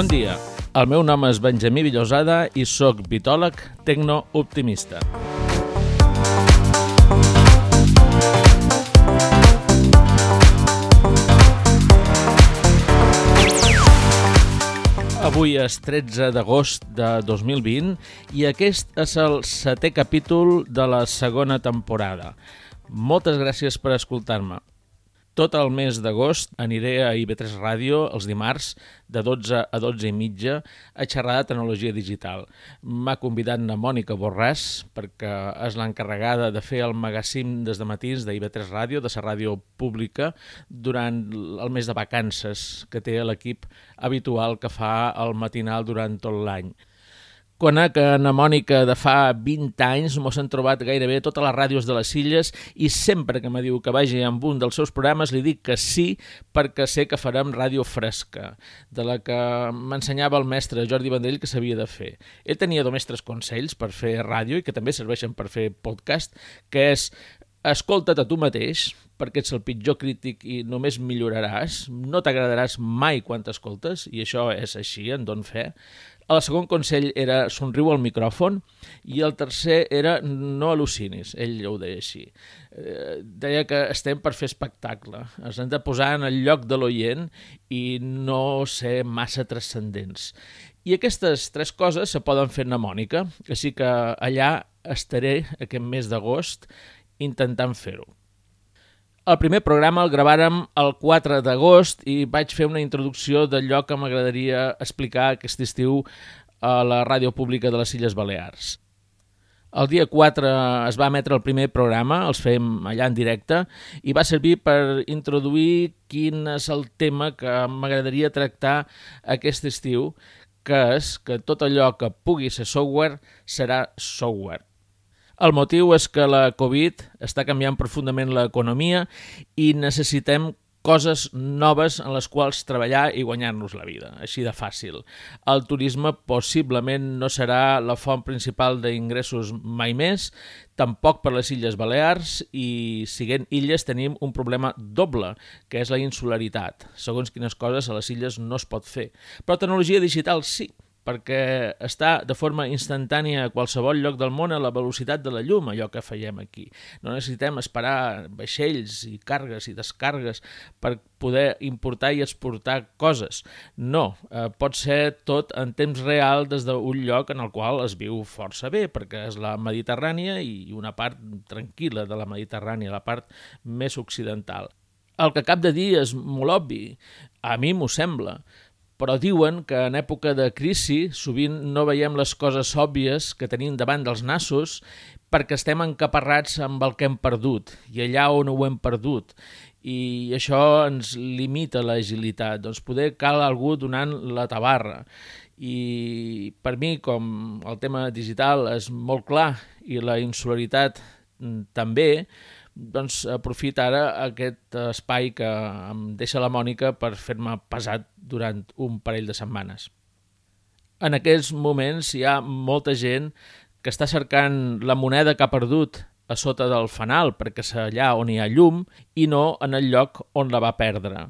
Bon dia, el meu nom és Benjamí Villosada i sóc bitòleg tecno-optimista. Avui és 13 d'agost de 2020 i aquest és el setè capítol de la segona temporada. Moltes gràcies per escoltar-me. Tot el mes d'agost aniré a IB3 Ràdio els dimarts de 12 a 12 i mitja a xerrar de tecnologia digital. M'ha convidat la Mònica Borràs perquè és l'encarregada de fer el magazín des de matins de IB3 Ràdio, de la ràdio pública, durant el mes de vacances que té l'equip habitual que fa el matinal durant tot l'any. Conec que na Mònica de fa 20 anys mos han trobat gairebé totes les ràdios de les illes i sempre que me diu que vagi amb un dels seus programes li dic que sí perquè sé que farem ràdio fresca, de la que m'ensenyava el mestre Jordi Vendell que s'havia de fer. Ell tenia només tres consells per fer ràdio i que també serveixen per fer podcast, que és escolta't a tu mateix, perquè ets el pitjor crític i només milloraràs, no t'agradaràs mai quan t'escoltes, i això és així, en don fe. El segon consell era somriu al micròfon i el tercer era no al·lucinis, ell ho deia així. Eh, deia que estem per fer espectacle, ens hem de posar en el lloc de l'oient i no ser massa transcendents. I aquestes tres coses se poden fer mnemònica, així que allà estaré aquest mes d'agost intentant fer-ho. El primer programa el gravàrem el 4 d'agost i vaig fer una introducció d'allò que m'agradaria explicar aquest estiu a la ràdio pública de les Illes Balears. El dia 4 es va emetre el primer programa, els fem allà en directe, i va servir per introduir quin és el tema que m'agradaria tractar aquest estiu, que és que tot allò que pugui ser software serà software. El motiu és que la Covid està canviant profundament l'economia i necessitem coses noves en les quals treballar i guanyar-nos la vida, així de fàcil. El turisme possiblement no serà la font principal d'ingressos mai més, tampoc per les Illes Balears i, siguent illes, tenim un problema doble, que és la insularitat. Segons quines coses a les illes no es pot fer. Però tecnologia digital sí, perquè està de forma instantània a qualsevol lloc del món a la velocitat de la llum, allò que fèiem aquí. No necessitem esperar vaixells i cargues i descargues per poder importar i exportar coses. No, eh, pot ser tot en temps real des d'un lloc en el qual es viu força bé, perquè és la Mediterrània i una part tranquil·la de la Mediterrània, la part més occidental. El que cap de dia és molt obvi, a mi m'ho sembla, però diuen que en època de crisi sovint no veiem les coses òbvies que tenim davant dels nassos perquè estem encaparrats amb el que hem perdut i allà on ho hem perdut i això ens limita l'agilitat. Doncs poder cal algú donant la tabarra i per mi, com el tema digital és molt clar i la insularitat mm, també, doncs aprofita ara aquest espai que em deixa la Mònica per fer-me pesat durant un parell de setmanes. En aquests moments hi ha molta gent que està cercant la moneda que ha perdut a sota del fanal, perquè és allà on hi ha llum i no en el lloc on la va perdre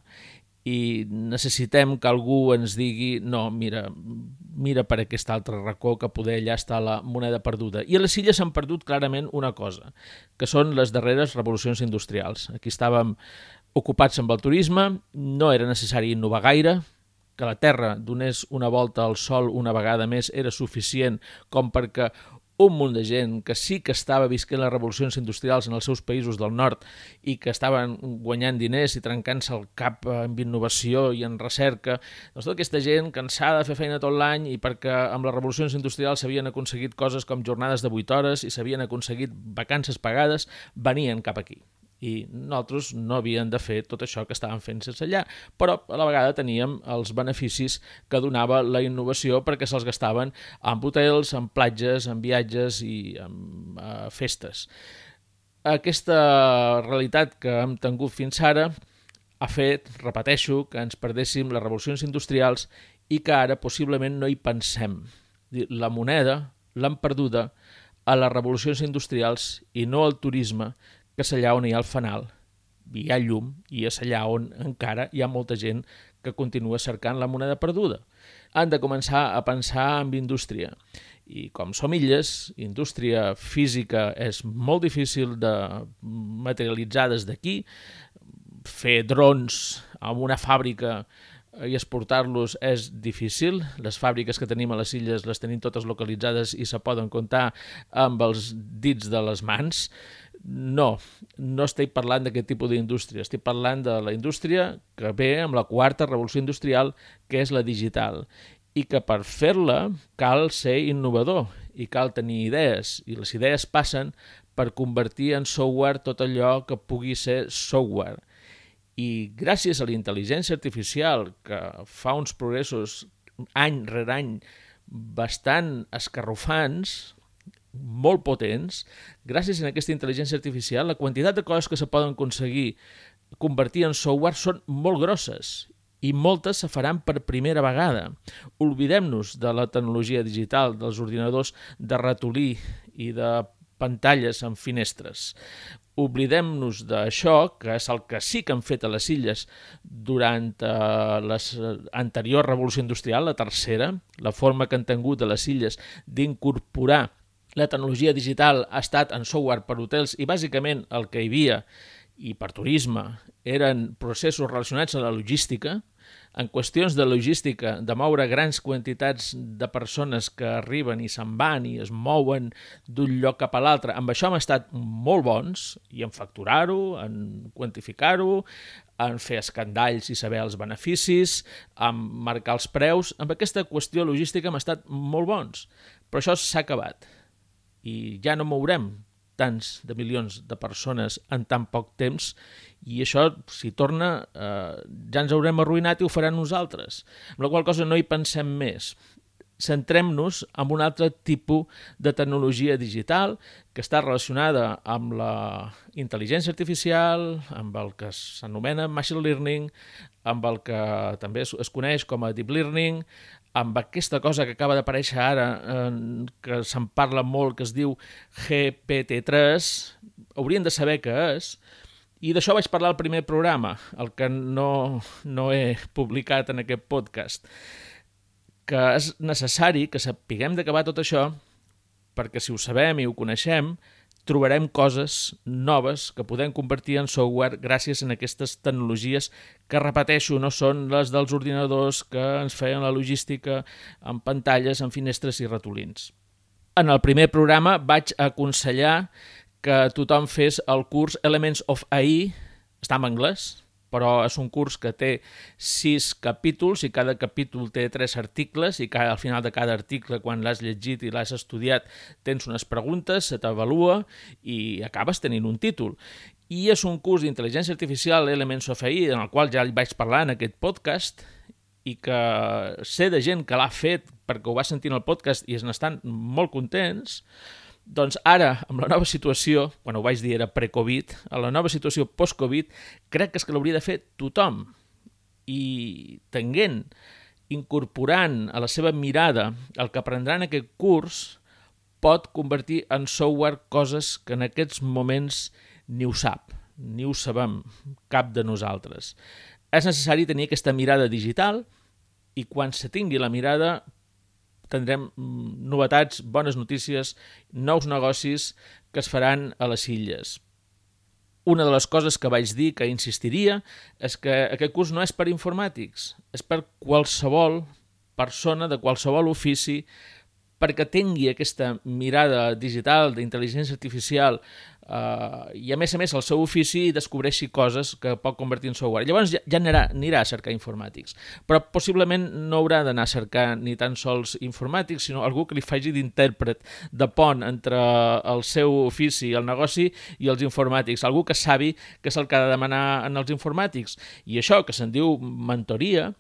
i necessitem que algú ens digui no, mira, mira per aquest altre racó que poder allà està la moneda perduda. I a les illes s'han perdut clarament una cosa, que són les darreres revolucions industrials. Aquí estàvem ocupats amb el turisme, no era necessari innovar gaire, que la Terra donés una volta al Sol una vegada més era suficient com perquè un munt de gent que sí que estava visquent les revolucions industrials en els seus països del nord i que estaven guanyant diners i trencant-se el cap amb innovació i en recerca, doncs tota aquesta gent cansada de fer feina tot l'any i perquè amb les revolucions industrials s'havien aconseguit coses com jornades de 8 hores i s'havien aconseguit vacances pagades, venien cap aquí i nosaltres no havíem de fer tot això que estàvem fent sense allà, però a la vegada teníem els beneficis que donava la innovació perquè se'ls gastaven en hotels, en platges, en viatges i en uh, festes. Aquesta realitat que hem tingut fins ara ha fet, repeteixo, que ens perdéssim les revolucions industrials i que ara possiblement no hi pensem. La moneda l'han perduda a les revolucions industrials i no al turisme, que és allà on hi ha el fanal hi ha llum i és allà on encara hi ha molta gent que continua cercant la moneda perduda. Han de començar a pensar en indústria. I com som illes, indústria física és molt difícil de materialitzar des d'aquí. Fer drons amb una fàbrica i exportar-los és difícil. Les fàbriques que tenim a les illes les tenim totes localitzades i se poden comptar amb els dits de les mans. No, no estic parlant d'aquest tipus d'indústria, estic parlant de la indústria que ve amb la quarta revolució industrial, que és la digital, i que per fer-la cal ser innovador i cal tenir idees, i les idees passen per convertir en software tot allò que pugui ser software. I gràcies a la intel·ligència artificial, que fa uns progressos any rere any bastant escarrufants, molt potents, gràcies a aquesta intel·ligència artificial, la quantitat de coses que se poden aconseguir convertir en software són molt grosses i moltes se faran per primera vegada. Oblidem-nos de la tecnologia digital, dels ordinadors de ratolí i de pantalles amb finestres. Oblidem-nos d'això, que és el que sí que han fet a les illes durant eh, l'anterior revolució industrial, la tercera, la forma que han tingut a les illes d'incorporar la tecnologia digital ha estat en software per hotels i bàsicament el que hi havia i per turisme eren processos relacionats amb la logística, en qüestions de logística, de moure grans quantitats de persones que arriben i se'n van i es mouen d'un lloc cap a l'altre, amb això hem estat molt bons i en facturar-ho, en quantificar-ho, en fer escandalls i saber els beneficis, en marcar els preus. Amb aquesta qüestió logística hem estat molt bons, però això s'ha acabat i ja no mourem tants de milions de persones en tan poc temps i això, si torna, eh, ja ens haurem arruïnat i ho faran nosaltres. Amb la qual cosa no hi pensem més. Centrem-nos en un altre tipus de tecnologia digital que està relacionada amb la intel·ligència artificial, amb el que s'anomena machine learning, amb el que també es, coneix com a deep learning, amb aquesta cosa que acaba d'aparèixer ara, eh, que se'n parla molt, que es diu GPT-3, haurien de saber què és, i d'això vaig parlar al primer programa, el que no, no he publicat en aquest podcast, que és necessari que sapiguem d'acabar tot això, perquè si ho sabem i ho coneixem, trobarem coses noves que podem convertir en software gràcies a aquestes tecnologies que, repeteixo, no són les dels ordinadors que ens feien la logística amb pantalles, amb finestres i ratolins. En el primer programa vaig aconsellar que tothom fes el curs Elements of AI, està en anglès, però és un curs que té sis capítols i cada capítol té tres articles i cada, al final de cada article, quan l'has llegit i l'has estudiat, tens unes preguntes, se t'avalua i acabes tenint un títol. I és un curs d'intel·ligència artificial Elements of AI, en el qual ja li vaig parlar en aquest podcast, i que sé de gent que l'ha fet perquè ho va sentir en el podcast i es n'estan molt contents, doncs ara, amb la nova situació, quan ho vaig dir era pre-Covid, a la nova situació post-Covid, crec que és que l'hauria de fer tothom. I tenint, incorporant a la seva mirada el que aprendran en aquest curs, pot convertir en software coses que en aquests moments ni ho sap, ni ho sabem cap de nosaltres. És necessari tenir aquesta mirada digital i quan se tingui la mirada tindrem mm, novetats, bones notícies, nous negocis que es faran a les illes. Una de les coses que vaig dir, que insistiria, és que aquest curs no és per informàtics, és per qualsevol persona de qualsevol ofici perquè tingui aquesta mirada digital d'intel·ligència artificial Uh, I a més a més el seu ofici descobreixi coses que pot convertir en software. Llavors ja, ja anirà, anirà a cercar informàtics. Però possiblement no haurà d'anar a cercar ni tan sols informàtics, sinó algú que li faci d'intèrpret, de pont entre el seu ofici, el negoci i els informàtics. Algú que sabi que és el que ha de demanar en els informàtics. I això, que se'n diu mentoria,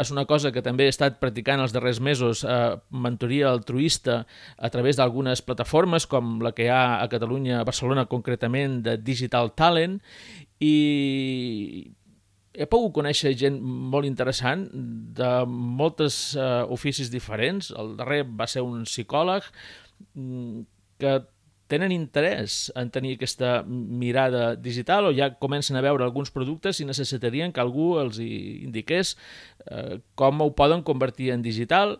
és una cosa que també he estat practicant els darrers mesos, eh, mentoria altruista a través d'algunes plataformes com la que hi ha a Catalunya, a Barcelona, concretament de Digital Talent i he pogut conèixer gent molt interessant de moltes uh, oficis diferents. El darrer va ser un psicòleg mm, que tenen interès en tenir aquesta mirada digital o ja comencen a veure alguns productes i necessitarien que algú els indiqués eh, com ho poden convertir en digital,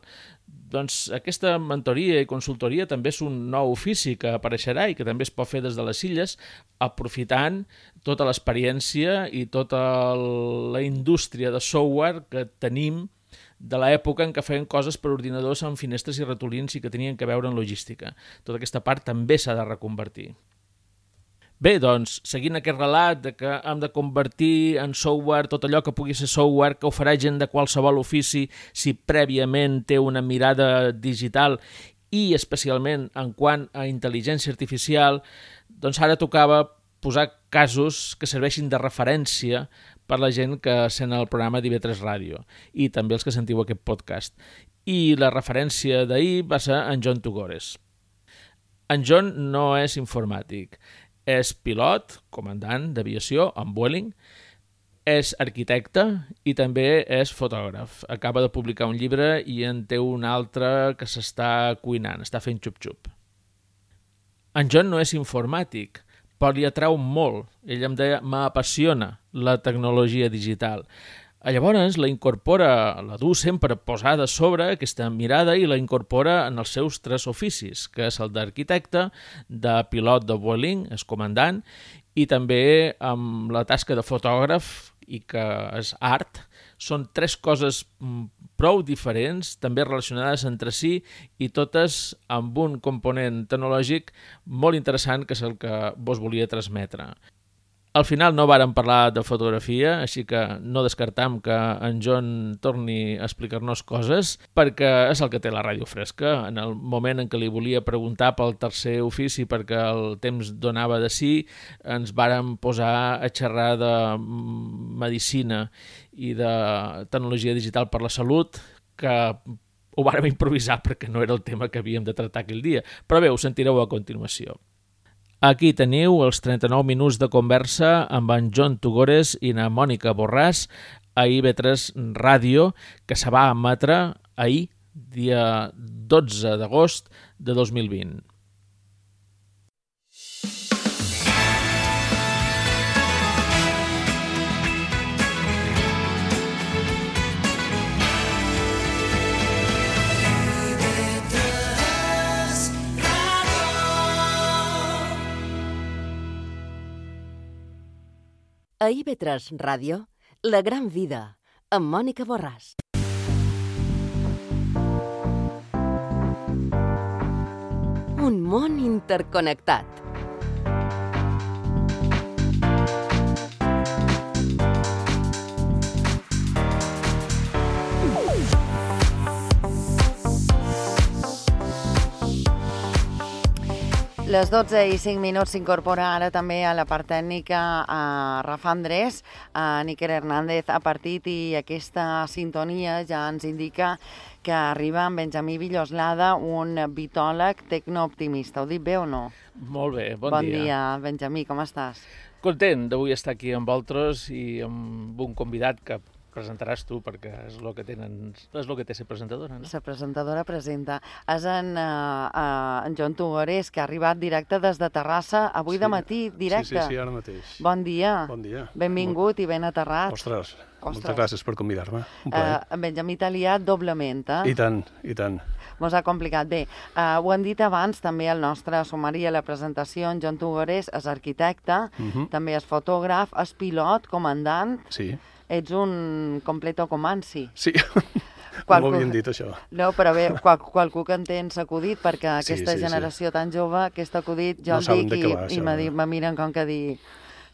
doncs aquesta mentoria i consultoria també és un nou ofici que apareixerà i que també es pot fer des de les illes aprofitant tota l'experiència i tota la indústria de software que tenim de l'època en què feien coses per ordinadors amb finestres i ratolins i que tenien que veure en logística. Tota aquesta part també s'ha de reconvertir. Bé, doncs, seguint aquest relat de que hem de convertir en software tot allò que pugui ser software, que ho farà gent de qualsevol ofici si prèviament té una mirada digital i especialment en quant a intel·ligència artificial, doncs ara tocava posar casos que serveixin de referència per la gent que sent el programa d'IV3 Ràdio i també els que sentiu aquest podcast. I la referència d'ahir va ser en John Tugores. En John no és informàtic, és pilot, comandant d'aviació amb Vueling, és arquitecte i també és fotògraf. Acaba de publicar un llibre i en té un altre que s'està cuinant, està fent xup-xup. En John no és informàtic, però li atrau molt. Ell em deia, m'apassiona la tecnologia digital. Llavors la incorpora, la du sempre posada sobre aquesta mirada i la incorpora en els seus tres oficis, que és el d'arquitecte, de pilot de Vueling, és comandant, i també amb la tasca de fotògraf i que és art, són tres coses mm, prou diferents, també relacionades entre si i totes amb un component tecnològic molt interessant que és el que vos volia transmetre. Al final no vàrem parlar de fotografia, així que no descartam que en John torni a explicar-nos coses, perquè és el que té la ràdio fresca. En el moment en què li volia preguntar pel tercer ofici perquè el temps donava de sí, ens vàrem posar a xerrar de medicina i de tecnologia digital per la salut, que ho vàrem improvisar perquè no era el tema que havíem de tractar aquell dia. Però bé, ho sentireu a continuació. Aquí teniu els 39 minuts de conversa amb en John Tugores i na Mònica Borràs a IB3 Ràdio, que se va emetre ahir, dia 12 d'agost de 2020. A IB3 Ràdio, La Gran Vida, amb Mònica Borràs. Un món interconnectat Les 12 i 5 minuts s'incorpora ara també a la part tècnica a Rafa Andrés, a Níker Hernández a partit i aquesta sintonia ja ens indica que arriba en Benjamí Villoslada, un bitòleg tecnooptimista. Ho dic bé o no? Molt bé, bon, bon dia. Bon dia, Benjamí, com estàs? Content d'avui estar aquí amb vosaltres i amb un convidat que presentaràs tu perquè és el que tenen és el que té ser presentadora, no? La presentadora presenta. És en, uh, uh, en Joan Tugores, que ha arribat directe des de Terrassa avui sí. de matí, directe. Sí, sí, sí, ara mateix. Bon dia. Bon dia. Benvingut Molt... i ben aterrat. Ostres, Ostres. moltes gràcies per convidar-me. Uh, en Benjamí liat doblement, eh? I tant, i tant. Mos ha complicat. Bé, uh, ho hem dit abans, també el nostre sumari a la presentació, en Joan Tugores és arquitecte, uh Mhm. -huh. també és fotògraf, és pilot, comandant, Sí, ets un completo comanci. sí. Qualcú- M'ho havien dit, això. No, però bé, qual, qualcú que en tens acudit, perquè Sí, aquesta sí, sí. generació tan jove, aquest acudit, jo No el dic i, va, i me, me miren com que dir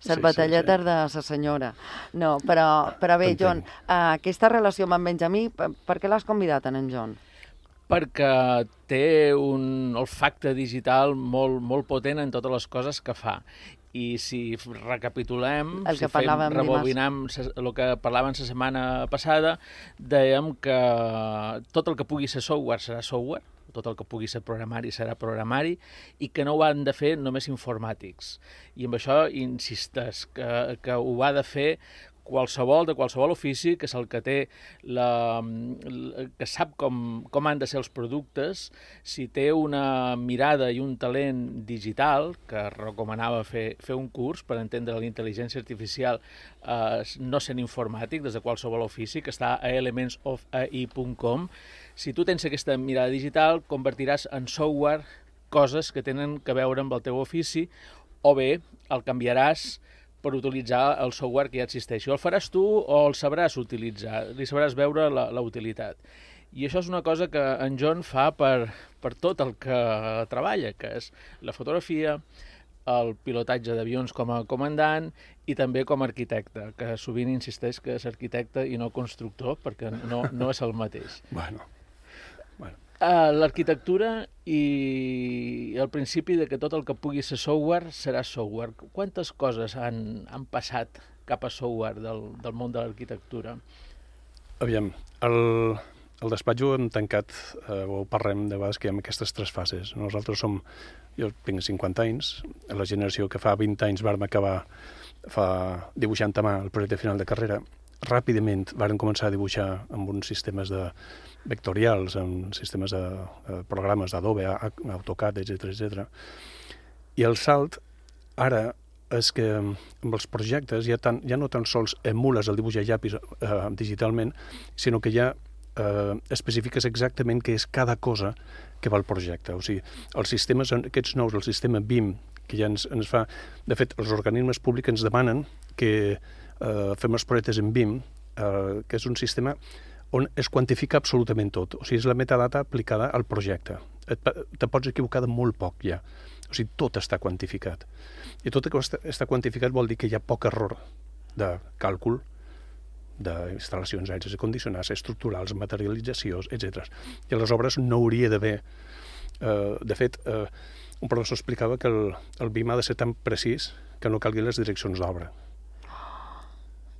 les Sí, sí, sí. de la senyora. No, però, però bé. John, uh, aquesta relació amb en Benjamí, per, per què l'has convidat en en John? perquè té un olfacte digital molt, molt potent en totes les coses que fa. I si recapitulem, El que si fem, rebobinem el que parlàvem la setmana passada, dèiem que tot el que pugui ser software serà software, tot el que pugui ser programari serà programari, i que no ho han de fer només informàtics. I amb això insisteix, que, que ho ha de fer qualsevol, de qualsevol ofici, que és el que té la, que sap com, com han de ser els productes, si té una mirada i un talent digital, que recomanava fer, fer un curs per entendre la intel·ligència artificial eh, no sent informàtic, des de qualsevol ofici, que està a elementsofai.com, si tu tens aquesta mirada digital, convertiràs en software coses que tenen que veure amb el teu ofici, o bé el canviaràs per utilitzar el software que ja existeix. O el faràs tu o el sabràs utilitzar, li sabràs veure la, la utilitat. I això és una cosa que en John fa per, per tot el que treballa, que és la fotografia, el pilotatge d'avions com a comandant i també com a arquitecte, que sovint insisteix que és arquitecte i no constructor, perquè no, no és el mateix. Bueno, L'arquitectura i el principi de que tot el que pugui ser software serà software. Quantes coses han, han passat cap a software del, del món de l'arquitectura? Aviam, el, el despatx ho hem tancat, eh, ho parlem de vegades que hi ha aquestes tres fases. Nosaltres som, jo tinc 50 anys, la generació que fa 20 anys vam acabar fa, dibuixant a mà el projecte final de carrera, ràpidament varen començar a dibuixar amb uns sistemes de vectorials, amb sistemes de, de programes d'Adobe, AutoCAD, etc etc. I el salt ara és que amb els projectes ja, tan, ja no tan sols emules el dibuix a llapis eh, digitalment, sinó que ja eh, especifiques exactament què és cada cosa que va al projecte. O sigui, els sistemes, aquests nous, el sistema BIM, que ja ens, ens fa... De fet, els organismes públics ens demanen que eh, fem els projectes en BIM, eh, que és un sistema on es quantifica absolutament tot. O sigui, és la metadata aplicada al projecte. Et, te pots equivocar de molt poc ja. O sigui, tot està quantificat. I tot que està, està quantificat vol dir que hi ha poc error de càlcul d'instal·lacions aèries i condicionats, estructurals, materialitzacions, etc. I a les obres no hauria d'haver... Eh, de fet, eh, un professor explicava que el, el BIM ha de ser tan precís que no calguin les direccions d'obra.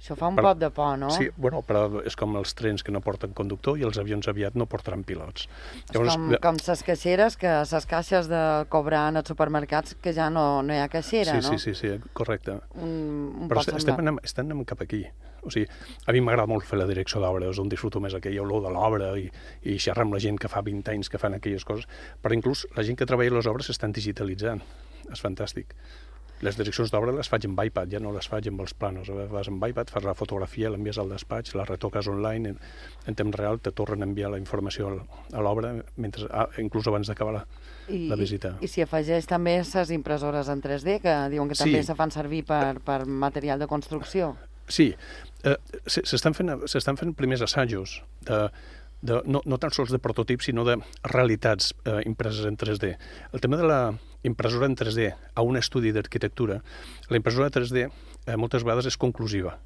Això fa un per... pot de por, no? Sí, bueno, però és com els trens que no porten conductor i els avions aviat no portaran pilots. És Llavors, com, com ses caixeres, que ses caixes de cobrar en els supermercats que ja no, no hi ha caixera, sí, no? Sí, sí, sí, correcte. Un, un però estem anant, estem anant cap aquí. O sigui, a mi m'agrada molt fer la direcció d'obra, és on disfruto més aquella olor de l'obra i, i xerrar amb la gent que fa 20 anys que fan aquelles coses, però inclús la gent que treballa les obres s'estan digitalitzant. És fantàstic. Les direccions d'obra les faig amb iPad, ja no les faig amb els planos. Vas amb iPad, fas la fotografia, l'envies al despatx, la retoques online, en, en temps real te tornen a enviar la informació a l'obra, mentre, ah, inclús abans d'acabar la, I, la visita. I, I si afegeix també les impressores en 3D, que diuen que també sí. se fan servir per, per material de construcció. Sí, eh, s'estan fent, fent primers assajos de, de, no, no tan sols de prototips, sinó de realitats eh, impreses en 3D. El tema de la impressora en 3D a un estudi d'arquitectura, la impressora 3D eh, moltes vegades és conclusiva.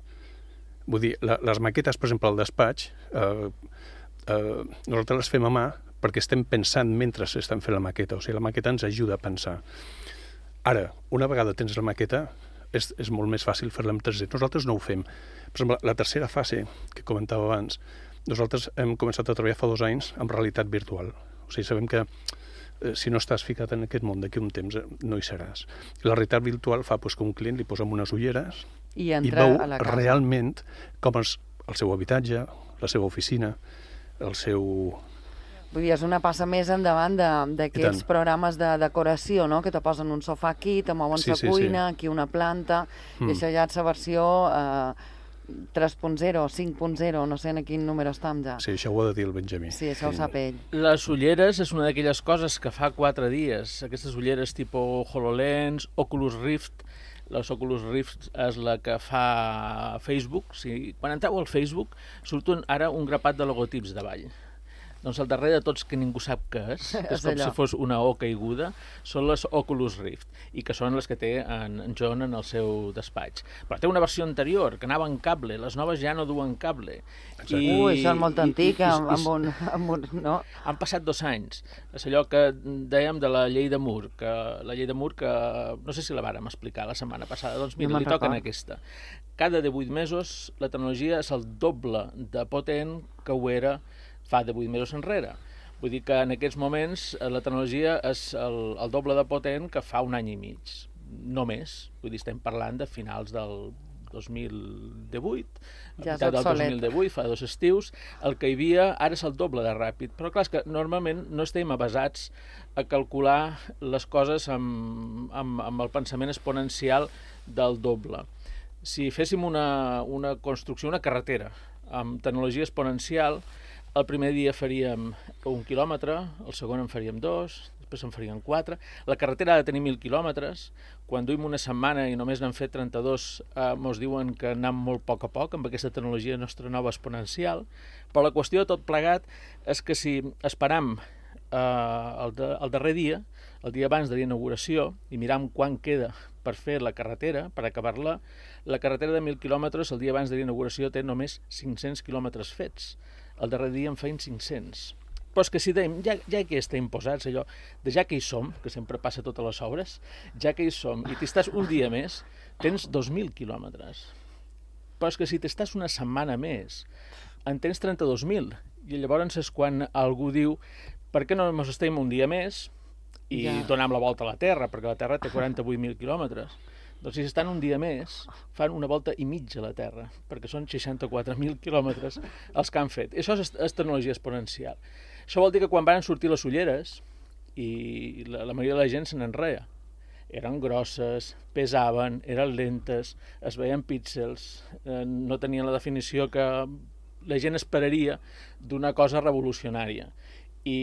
Vull dir, la, les maquetes, per exemple, al despatx, eh, eh, nosaltres les fem a mà perquè estem pensant mentre estem fent la maqueta, o sigui, la maqueta ens ajuda a pensar. Ara, una vegada tens la maqueta, és, és molt més fàcil fer-la en 3D. Nosaltres no ho fem. Per exemple, la tercera fase que comentava abans, nosaltres hem començat a treballar fa dos anys amb realitat virtual. O sigui, sabem que eh, si no estàs ficat en aquest món d'aquí un temps eh, no hi seràs. La realitat virtual fa pues, que un client li posa unes ulleres i, i veu a la casa. realment com és el seu habitatge, la seva oficina, el seu Vull dir, és una passa més endavant d'aquests programes de decoració, no? que te posen un sofà aquí, te mouen sí, la sí, cuina, sí. aquí una planta, mm. i això ja és la versió eh, 3.0, 5.0, no sé en quin número estem ja. Sí, això ho ha de dir el Benjamí. Sí, això sí. ho sap ell. Les ulleres és una d'aquelles coses que fa quatre dies. Aquestes ulleres tipus HoloLens, Oculus Rift, les Oculus Rift és la que fa Facebook. Sí. Quan entreu al Facebook, surten ara un grapat de logotips davall. Doncs al darrere de tots que ningú sap què és, que és com si fos una O caiguda, són les Oculus Rift, i que són les que té en, John en el seu despatx. Però té una versió anterior, que anava en cable, les noves ja no duen cable. I, Ui, això és molt i, amb, amb, un, amb un... No? Han passat dos anys. És allò que dèiem de la llei de Moore, que la llei de Moore, que no sé si la vàrem explicar la setmana passada, doncs mira, no li toquen aquesta. Cada 18 mesos la tecnologia és el doble de potent que ho era fa de 8 mesos enrere. Vull dir que en aquests moments eh, la tecnologia és el, el doble de potent que fa un any i mig, no més. Vull dir, estem parlant de finals del 2018, Ja del obsolet. 2018, fa dos estius, el que hi havia ara és el doble de ràpid. Però clar, és que normalment no estem avasats a calcular les coses amb, amb, amb el pensament exponencial del doble. Si féssim una, una construcció, una carretera, amb tecnologia exponencial, el primer dia faríem un quilòmetre, el segon en faríem dos, després en farien quatre. La carretera ha de tenir mil quilòmetres. Quan duim una setmana i només n'han fet 32, eh, mos diuen que anem molt a poc a poc amb aquesta tecnologia nostra nova exponencial. Però la qüestió de tot plegat és que si esperam eh, el, de, el darrer dia, el dia abans de l'inauguració, i miram quan queda per fer la carretera, per acabar-la, la carretera de 1.000 quilòmetres el dia abans de l'inauguració té només 500 quilòmetres fets. El darrer dia en feien 500. Però és que si dèiem, ja, ja que està imposats allò, de ja que hi som, que sempre passa totes les obres, ja que hi som, i t'hi estàs un dia més, tens 2.000 quilòmetres. Però és que si t'estàs una setmana més, en tens 32.000. I llavors és quan algú diu per què no ens estem un dia més i ja. donem la volta a la Terra, perquè la Terra té 48.000 quilòmetres. Doncs si estan un dia més, fan una volta i mitja a la Terra, perquè són 64.000 quilòmetres els que han fet. Això és, és tecnologia exponencial. Això vol dir que quan van sortir les ulleres, i la, la majoria de la gent se n'enreia, eren grosses, pesaven, eren lentes, es veien píxels, eh, no tenien la definició que la gent esperaria d'una cosa revolucionària. I,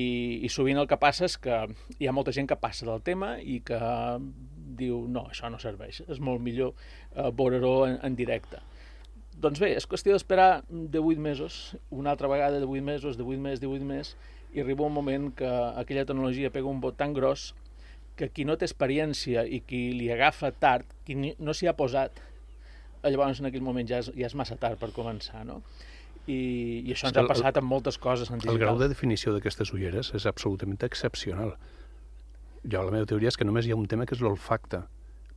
I sovint el que passa és que hi ha molta gent que passa del tema i que diu no, això no serveix, és molt millor eh, veure-ho en, en directe. Doncs bé, és qüestió d'esperar de 8 mesos, una altra vegada de 8 mesos, de 8 mesos, de 8 mesos, i arriba un moment que aquella tecnologia pega un bot tan gros que qui no té experiència i qui li agafa tard, qui no s'hi ha posat, llavors en aquell moment ja és, ja és massa tard per començar, no? I, i això ens que ha el- passat amb moltes coses en El digital. grau de definició d'aquestes ulleres és absolutament excepcional. Jo, la meva teoria és que només hi ha un tema que és l'olfacte,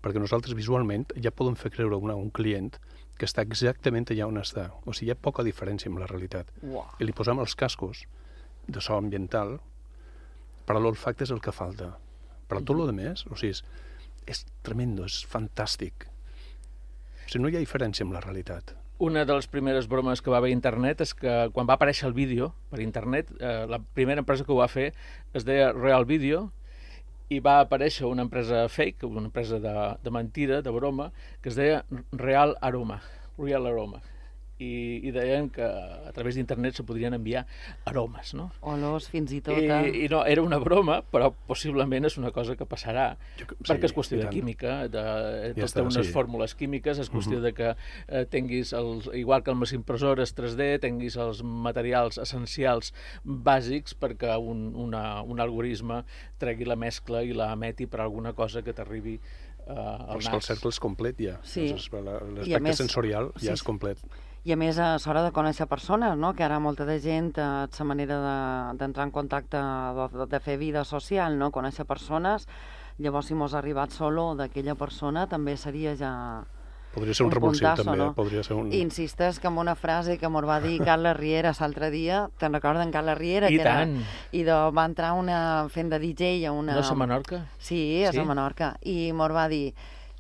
perquè nosaltres visualment ja podem fer creure a un client que està exactament allà on està. O sigui, hi ha poca diferència amb la realitat. Uau. I li posem els cascos de so ambiental, però l'olfacte és el que falta. Però tot el més, o sigui, és, és tremendo, és fantàstic. O sigui, no hi ha diferència amb la realitat. Una de les primeres bromes que va haver a internet és que quan va aparèixer el vídeo per internet, eh, la primera empresa que ho va fer es deia Real Video i va aparèixer una empresa fake, una empresa de, de mentira, de broma, que es deia Real Aroma, Real Aroma. I, i deien que a través d'internet se podrien enviar aromes, no? Olors, fins i tot... I, eh? I no, era una broma, però possiblement és una cosa que passarà, Jo que- perquè sí, és qüestió de química, de, tot està, té unes sí. fórmules químiques, és qüestió de que eh, tinguis, els, igual que amb les impressores 3D, tinguis els materials essencials bàsics perquè un, una, un algoritme tregui la mescla i la emeti per alguna cosa que t'arribi eh, Però al és que el nas. cercle és complet ja. Sí. És- la- L'aspecte més- sensorial sí, ja sí. és complet. I a més, a l'hora de conèixer persones, no? que ara molta de gent, eh, sa manera de- d'entrar en contacte, de, de fer vida social, no? conèixer persones, llavors si mos ha arribat solo d'aquella persona també seria ja Podria ser un, un revulsiu puntasso, també, no? podria ser un... Insistes que amb una frase que mos va dir Carles Riera l'altre dia, te'n recorden Carles Riera? I que era, tant. I de, va entrar una, fent de DJ a una... No a Menorca? Sí, és Sí? a Menorca. I mos va dir,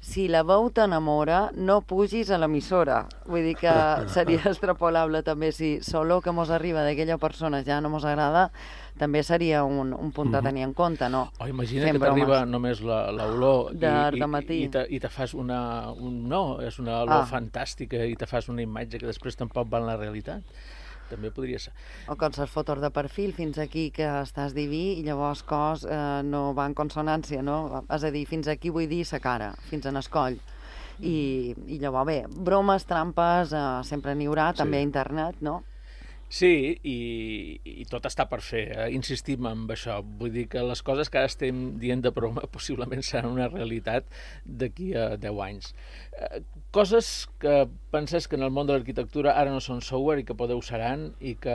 si la veu t'enamora, no pugis a l'emissora. Vull dir que seria extrapolable també si solo que mos arriba d'aquella persona ja no mos agrada, també seria un, un punt a tenir en compte, no? O imagina Fent que t'arriba només la- l'olor i, i, i, te, i te fas una... Un, no, és una olor Ah. fantàstica i te fas una imatge que després tampoc va en la realitat. També podria ser. O com les fotos de perfil, fins aquí que estàs diví i llavors cos eh, no va en consonància, no? És a dir, fins aquí vull dir sa cara, fins en escoll. I, i llavors, bé, bromes, trampes, eh, sempre n'hi haurà, també a internet, no? Sí, i, i tot està per fer. Eh? Insistim en això. Vull dir que les coses que ara estem dient de broma possiblement seran una realitat d'aquí a 10 anys. Coses que penses que en el món de l'arquitectura ara no són software i que podeu seran i que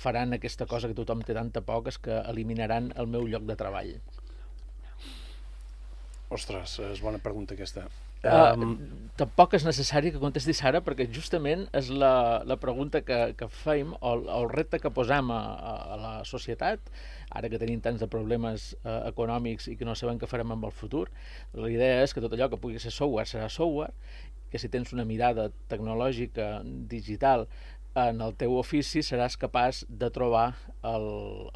faran aquesta cosa que tothom té tanta por, que és que eliminaran el meu lloc de treball. Ostres, és bona pregunta aquesta. Uh, Um, tampoc és necessari que contestis ara perquè justament és la, la pregunta que, que fem o, el- el repte que posam a, a, a la societat ara que tenim tants de problemes eh, econòmics i que no sabem què farem amb el futur la idea és que tot allò que pugui ser software serà software que si tens una mirada tecnològica, digital, en el teu ofici seràs capaç de trobar el,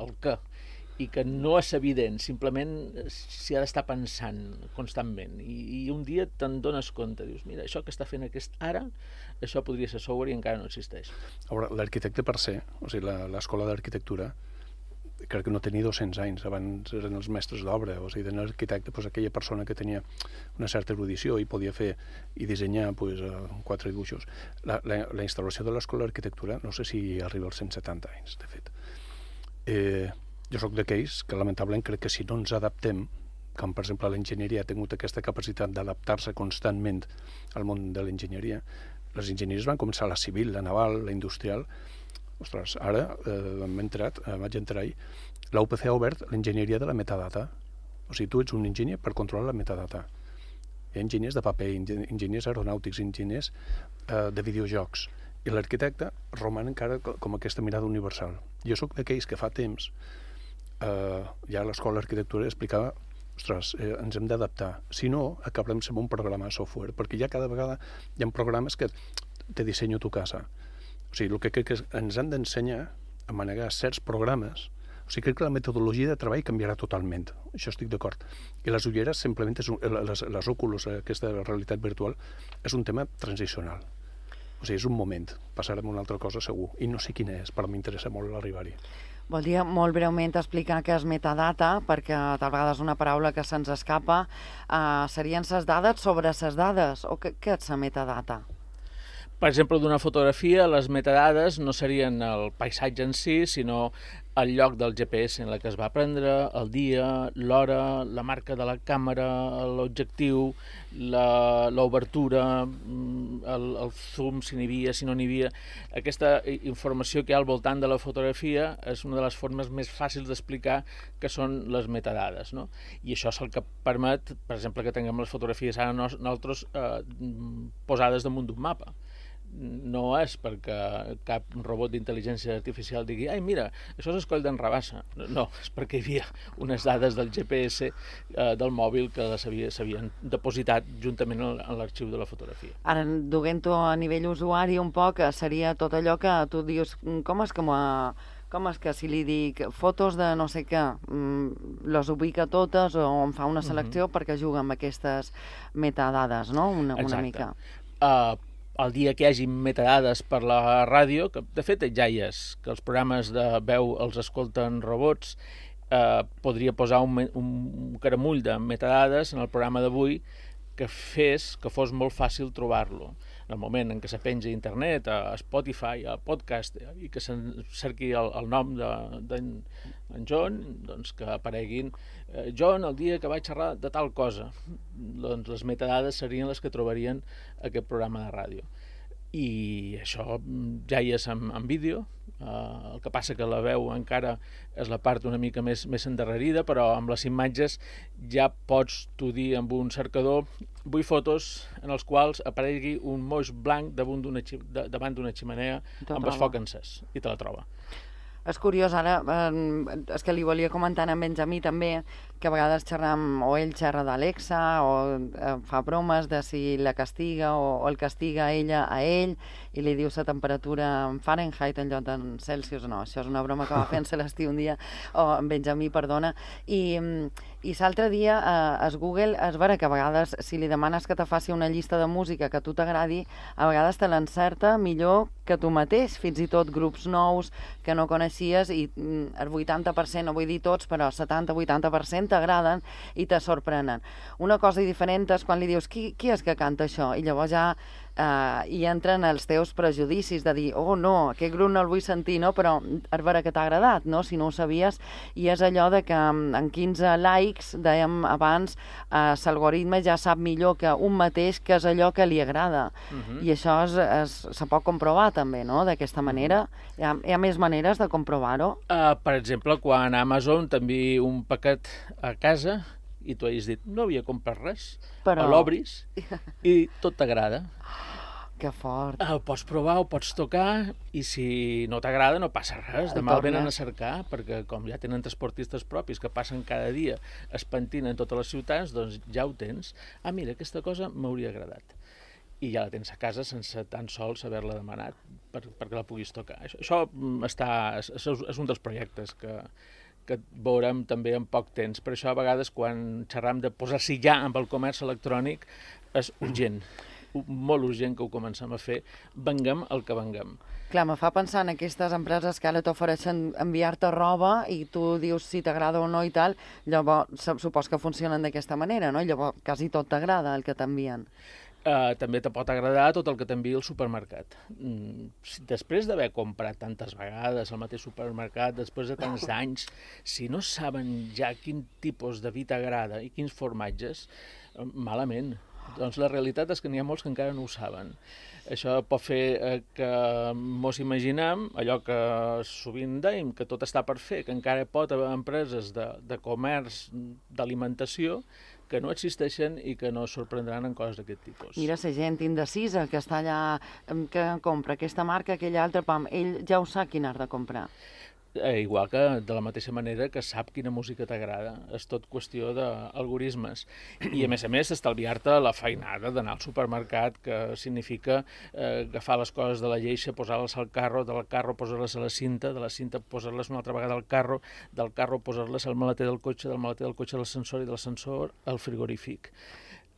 el què i que no és evident, simplement s'hi ha d'estar pensant constantment i, i un dia te'n dones compte, dius, mira, això que està fent aquest ara, això podria ser software i encara no existeix. L'arquitecte per ser, o sigui, l'escola d'arquitectura, crec que no tenia 200 anys, abans eren els mestres d'obra, o sigui, d'un arquitecte, doncs, aquella persona que tenia una certa erudició i podia fer i dissenyar doncs, quatre dibuixos. La, la, la instal·lació de l'escola d'arquitectura no sé si arriba als 170 anys, de fet. Eh, jo sóc d'aquells que lamentablement crec que si no ens adaptem, com per exemple l'enginyeria ha tingut aquesta capacitat d'adaptar-se constantment al món de l'enginyeria, les enginyeries van començar la civil, la naval, la industrial, Ostres, ara eh, hem entrat, eh, vaig entrar ahir, la UPC ha obert l'enginyeria de la metadata. O sigui, tu ets un enginyer per controlar la metadata. Hi ha enginyers de paper, enginyers aeronàutics, enginyers eh, de videojocs. I l'arquitecte roman encara com aquesta mirada universal. Jo sóc d'aquells que fa temps, eh, ja a l'escola d'arquitectura explicava ostres, eh, ens hem d'adaptar. Si no, acabarem sent un programa de software, perquè ja cada vegada hi ha programes que te dissenyo tu casa o sigui, el que crec que ens han d'ensenyar a manegar certs programes o sigui, crec que la metodologia de treball canviarà totalment. Això estic d'acord. I les ulleres simplement és un, les, les òculos, aquesta realitat virtual, és un tema transicional. O sigui, és un moment. Passarem a una altra cosa segur. I no sé quina és, però m'interessa molt arribar-hi. Voldria molt breument explicar què és metadata, perquè tal vegada és una paraula que se'ns escapa. Uh, serien ses dades sobre ses dades? O què, què és la metadata? Per exemple, d'una fotografia, les metadades no serien el paisatge en si, sinó el lloc del GPS en la que es va prendre, el dia, l'hora, la marca de la càmera, l'objectiu, l'obertura, mm, el, el zoom, si n'hi havia, si no n'hi havia. Aquesta informació que hi ha al voltant de la fotografia és una de les formes més fàcils d'explicar que són les metadades. No? I això és el que permet, per exemple, que tinguem les fotografies ara nosaltres eh, posades damunt d'un mapa no és perquè cap robot d'intel·ligència artificial digui ai, mira, això és escoll d'en Rabassa. No, és perquè hi havia unes dades del GPS eh, del mòbil que s'havien depositat juntament en l'arxiu de la fotografia. Ara, duguent-ho a nivell usuari un poc, seria tot allò que tu dius, mm, com és que m'ha com és que si li dic fotos de no sé què, mm, les ubica totes o em fa una selecció uh -huh. perquè juga amb aquestes metadades, no? Una, una mica. Uh, el dia que hi hagi metadades per la ràdio, que de fet ja hi és, que els programes de veu els escolten robots, eh, podria posar un, un caramull de metadades en el programa d'avui que fes que fos molt fàcil trobar-lo. En el moment en què se penja a internet, a Spotify, a podcast, i que se'n cerqui el, el nom d'en de, John, doncs que apareguin eh, John el dia que vaig xerrar de tal cosa. Doncs les metadades serien les que trobarien aquest programa de ràdio. I això mm, ja hi és en, en vídeo, eh, el que passa que la veu encara és la part una mica més, més endarrerida, però amb les imatges ja pots tu dir amb un cercador vull fotos en els quals aparegui un moix blanc davant d'una ximenea amb el foc encès i te la troba. És curiós, ara, eh, és que li volia comentar a en Benjamí també, que a vegades xerram, o ell xerra d'Alexa, o eh, fa bromes de si la castiga o, o el castiga ella a ell, i li diu la temperatura en Fahrenheit en lloc en Celsius, no, això és una broma que va fer en Celestí un dia, o en Benjamí, perdona, i, i l'altre dia eh, es Google es veure que a vegades si li demanes que te faci una llista de música que a tu t'agradi, a vegades te l'encerta millor que tu mateix, fins i tot grups nous que no coneixies i mm, el 80%, no vull dir tots, però 70-80% t'agraden i te sorprenen. Una cosa diferent és quan li dius qui, qui és que canta això? I llavors ja eh, hi entren els teus prejudicis de dir, oh no, aquest grup no el vull sentir, no? però és vera que t'ha agradat, no? si no ho sabies, i és allò de que mm, en 15 likes, dèiem abans, eh, l'algoritme ja sap millor que un mateix que és allò que li agrada, uh mhm. -huh. i això se pot comprovar també, no?, d'aquesta manera. Hi ha, hi ha més maneres de comprovar-ho? Uh, per exemple, quan Amazon t'envia un paquet a casa i tu has dit, no havia comprat res, Però... l'obris i tot t'agrada. Que fort. El pots provar, ho pots tocar, i si no t'agrada no passa res. Demà el venen a cercar, perquè com ja tenen transportistes propis que passen cada dia espantint en totes les ciutats, doncs ja ho tens. Ah, mira, aquesta cosa m'hauria agradat. i ja la tens a casa sense tan sols haver-la demanat per, perquè la puguis tocar. Això, això mm, està, és, és un dels projectes que, que veurem també en poc temps. Per això a vegades quan xerram de posar-s'hi ja amb el comerç electrònic és urgent, molt urgent que ho comencem a fer, venguem el que venguem. Clar, me fa pensar en aquestes empreses que ara t'ofereixen enviar-te roba i tu dius si t'agrada o no i tal, llavors supos que funcionen d'aquesta manera, no? Llavors quasi tot t'agrada el que t'envien. Uh, també te pot agradar tot el que t'envia al supermercat. Mm, si, després d'haver comprat tantes vegades al mateix supermercat, després de tants anys, si no saben ja quin tipus de vi t'agrada i quins formatges, malament. Doncs la realitat és que n'hi ha molts que encara no ho saben. Això pot fer eh, que mos imaginem allò que sovint deim, que tot està per fer, que encara pot haver empreses de, de comerç, d'alimentació, que no existeixen i que no sorprendran en coses d'aquest tipus. Mira, la gent indecisa que està allà, que compra aquesta marca, aquella altra, pam, ell ja ho sap quin art de comprar. Eh, igual que de la mateixa manera que sap quina música t'agrada. És tot qüestió d'algoritmes. I a més a més estalviar-te la feinada d'anar al supermercat, que significa eh, agafar les coses de la lleixa, posar-les al carro, del carro posar-les a la cinta, de la cinta posar-les una altra vegada al carro, del carro posar-les al maleter del cotxe, del maleter del cotxe a l'ascensor i de l'ascensor al frigorífic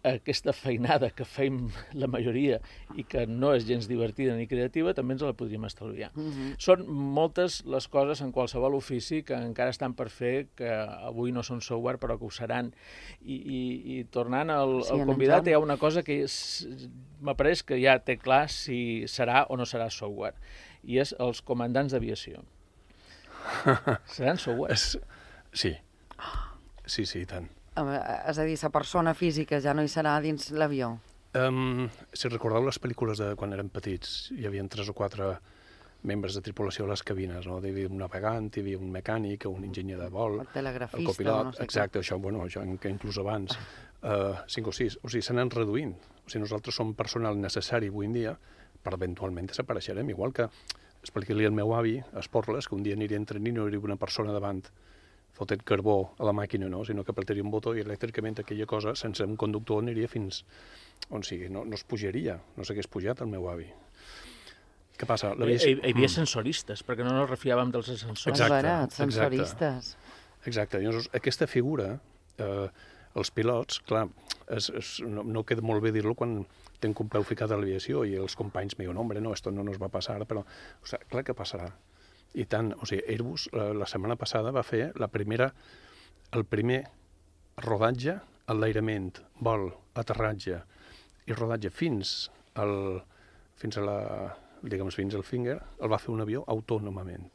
aquesta feinada que feim la majoria i que no és gens divertida ni creativa, també ens la podríem estalviar. Uh -huh. Són moltes les coses en qualsevol ofici que encara estan per fer, que avui no són software, però que ho seran. I, i, i tornant al, sí, al convidat, hi ha una cosa que m'apareix que ja té clar si serà o no serà software, i és els comandants d'aviació. Seran software? Sí. Sí, sí, tant. És a dir, la persona física ja no hi serà dins l'avió? Um, si recordeu les pel·lícules de quan érem petits, hi havia tres o quatre membres de tripulació a les cabines, no? Hi havia un navegant, hi havia un mecànic, un enginyer de vol, el telegrafista, el copilot, no sé exacte, què. això, bueno, això que inclús abans, uh, cinc o sis, o sigui, s'anen reduint. O sigui, nosaltres som personal necessari avui en dia per eventualment desapareixerem, igual que expliqui-li al meu avi, a Esporles, que un dia aniria entrant i no hi hauria una persona davant fotent carbó a la màquina, no? sinó que apretaria un botó i elèctricament aquella cosa, sense un conductor, aniria fins on sigui, no, no es pujaria, no s'hagués pujat el meu avi. Què passa? Hi, hi, hi havia sensoristes, perquè no ens refiàvem dels ascensors. Exacte, Barat, sensoristes. Exacte. exacte. Llavors, aquesta figura, eh, els pilots, clar, és, és, no, no queda molt bé dir-lo quan tenc un peu ficat a l'aviació i els companys me diuen, hombre, no, esto no nos va passar, però, o sigui, clar que passarà i tant, o sigui, Airbus la, la setmana passada va fer la primera, el primer rodatge, enlairament, vol, aterratge i rodatge fins al, fins a la, diguem fins al finger, el va fer un avió autònomament.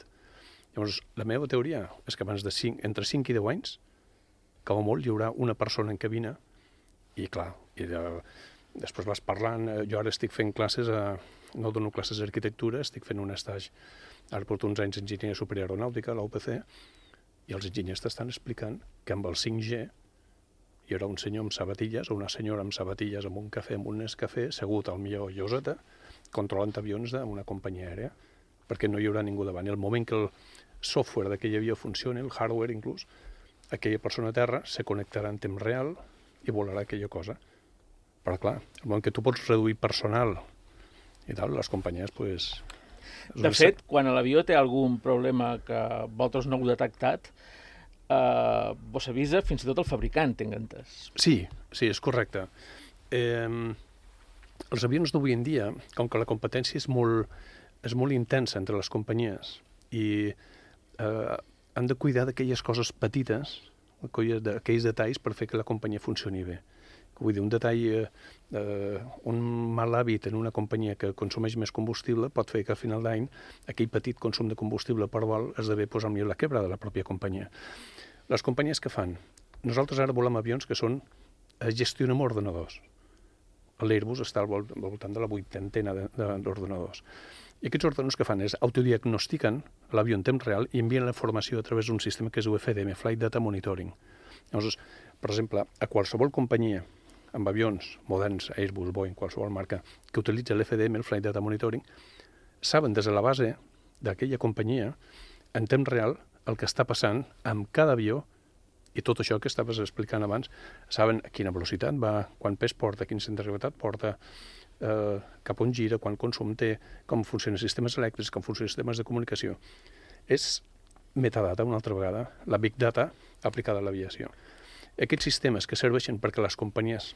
Llavors, la meva teoria és que abans de 5, entre 5 i 10 anys, com a molt hi haurà una persona en cabina i clar, i de, després vas parlant, eh, jo ara estic fent classes, a, no dono classes d'arquitectura, estic fent un estatge Ara porto uns anys d'enginyeria superior aeronàutica, a la UPC, i els enginyers t'estan explicant que amb el 5G hi haurà un senyor amb sabatilles o una senyora amb sabatilles amb un cafè, amb un Nescafé, segut al millor lloseta, controlant avions d'una companyia aèria, perquè no hi haurà ningú davant. I el moment que el software d'aquell avió funcioni, el hardware inclús, aquella persona a terra se connectarà en temps real i volarà aquella cosa. Però clar, el moment que tu pots reduir personal i tal, les companyies pues, de fet, quan l'avió té algun problema que vosaltres no heu detectat, eh, vos avisa fins i tot el fabricant, tinc entès. Sí, sí, és correcte. Eh, els avions d'avui en dia, com que la competència és molt, és molt intensa entre les companyies i eh, han de cuidar d'aquelles coses petites, d'aquells detalls per fer que la companyia funcioni bé. Vull dir, un detall, eh, eh, un mal hàbit en una companyia que consumeix més combustible pot fer que a final d'any aquell petit consum de combustible per vol esdevé posar millor la quebra de la pròpia companyia. Les companyies que fan? Nosaltres ara volem avions que són es gestionen amb ordenadors. L'Airbus està al voltant de la vuitantena d'ordenadors. I aquests ordenadors que fan és autodiagnostiquen l'avió en temps real i envien la informació a través d'un sistema que és UFDM, Flight Data Monitoring. Llavors, per exemple, a qualsevol companyia amb avions moderns, Airbus, Boeing, qualsevol marca, que utilitza l'FDM, el Flight Data Monitoring, saben des de la base d'aquella companyia, en temps real, el que està passant amb cada avió i tot això que estaves explicant abans, saben a quina velocitat va, quan pes porta, quin centre de gravetat porta, eh, cap on gira, quan consum té, com funcionen sistemes elèctrics, com funcionen sistemes de comunicació. És metadata, una altra vegada, la big data aplicada a l'aviació. Aquests sistemes que serveixen perquè les companyies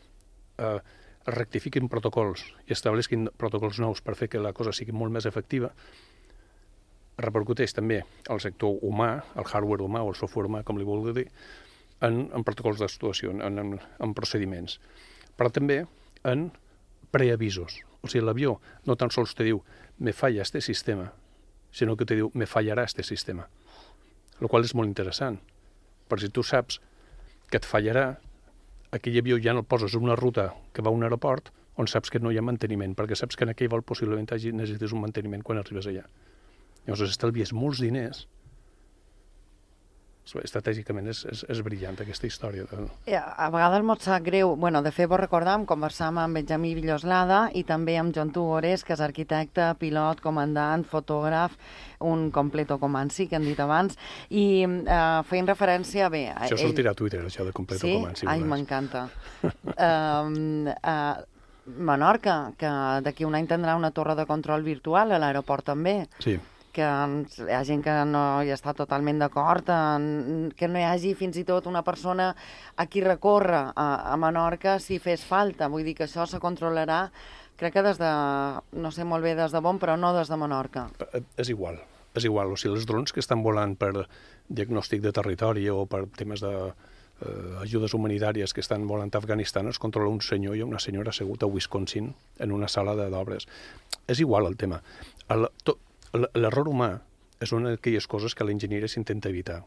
eh, rectifiquin protocols i estableixin protocols nous per fer que la cosa sigui molt més efectiva, repercuteix també al sector humà, el hardware humà o el software humà, com li vulgui dir, en, en protocols d'actuació, en, en, en procediments. Però també en preavisos. O sigui, l'avió no tan sols te diu me falla este sistema, sinó que te diu me fallarà este sistema. El qual és molt interessant, perquè si tu saps que et fallarà, aquell avió ja no el poses en una ruta que va a un aeroport on saps que no hi ha manteniment, perquè saps que en aquell vol possiblement necessites un manteniment quan arribes allà. Llavors estalvies molts diners estratègicament és, és, és brillant aquesta història. De... A vegades mos sap greu, bueno, de fet vos recordam, conversam amb Benjamí Villoslada i també amb John Tugores, que és arquitecte, pilot, comandant, fotògraf, un completo comanci, que hem dit abans, i eh, feien referència, bé... A això ell... sortirà a Twitter, això de completo sí? comanci. Ai, m'encanta. um, uh, Menorca, que d'aquí un any tindrà una torre de control virtual a l'aeroport també. Sí que hi ha gent que no hi està totalment d'acord, que no hi hagi fins i tot una persona a qui recórrer a, a Menorca si fes falta. Vull dir que això se controlarà, crec que des de, no sé molt bé des de Bon, però no des de Menorca. Eh, és igual, és igual. O sigui, els drons que estan volant per diagnòstic de territori o per temes de eh, ajudes humanitàries que estan volant a Afganistan es controla un senyor i una senyora assegut a Wisconsin en una sala d'obres. És igual el tema. El, tot, L'error humà és una d'aquelles coses que l'enginyeria s'intenta evitar.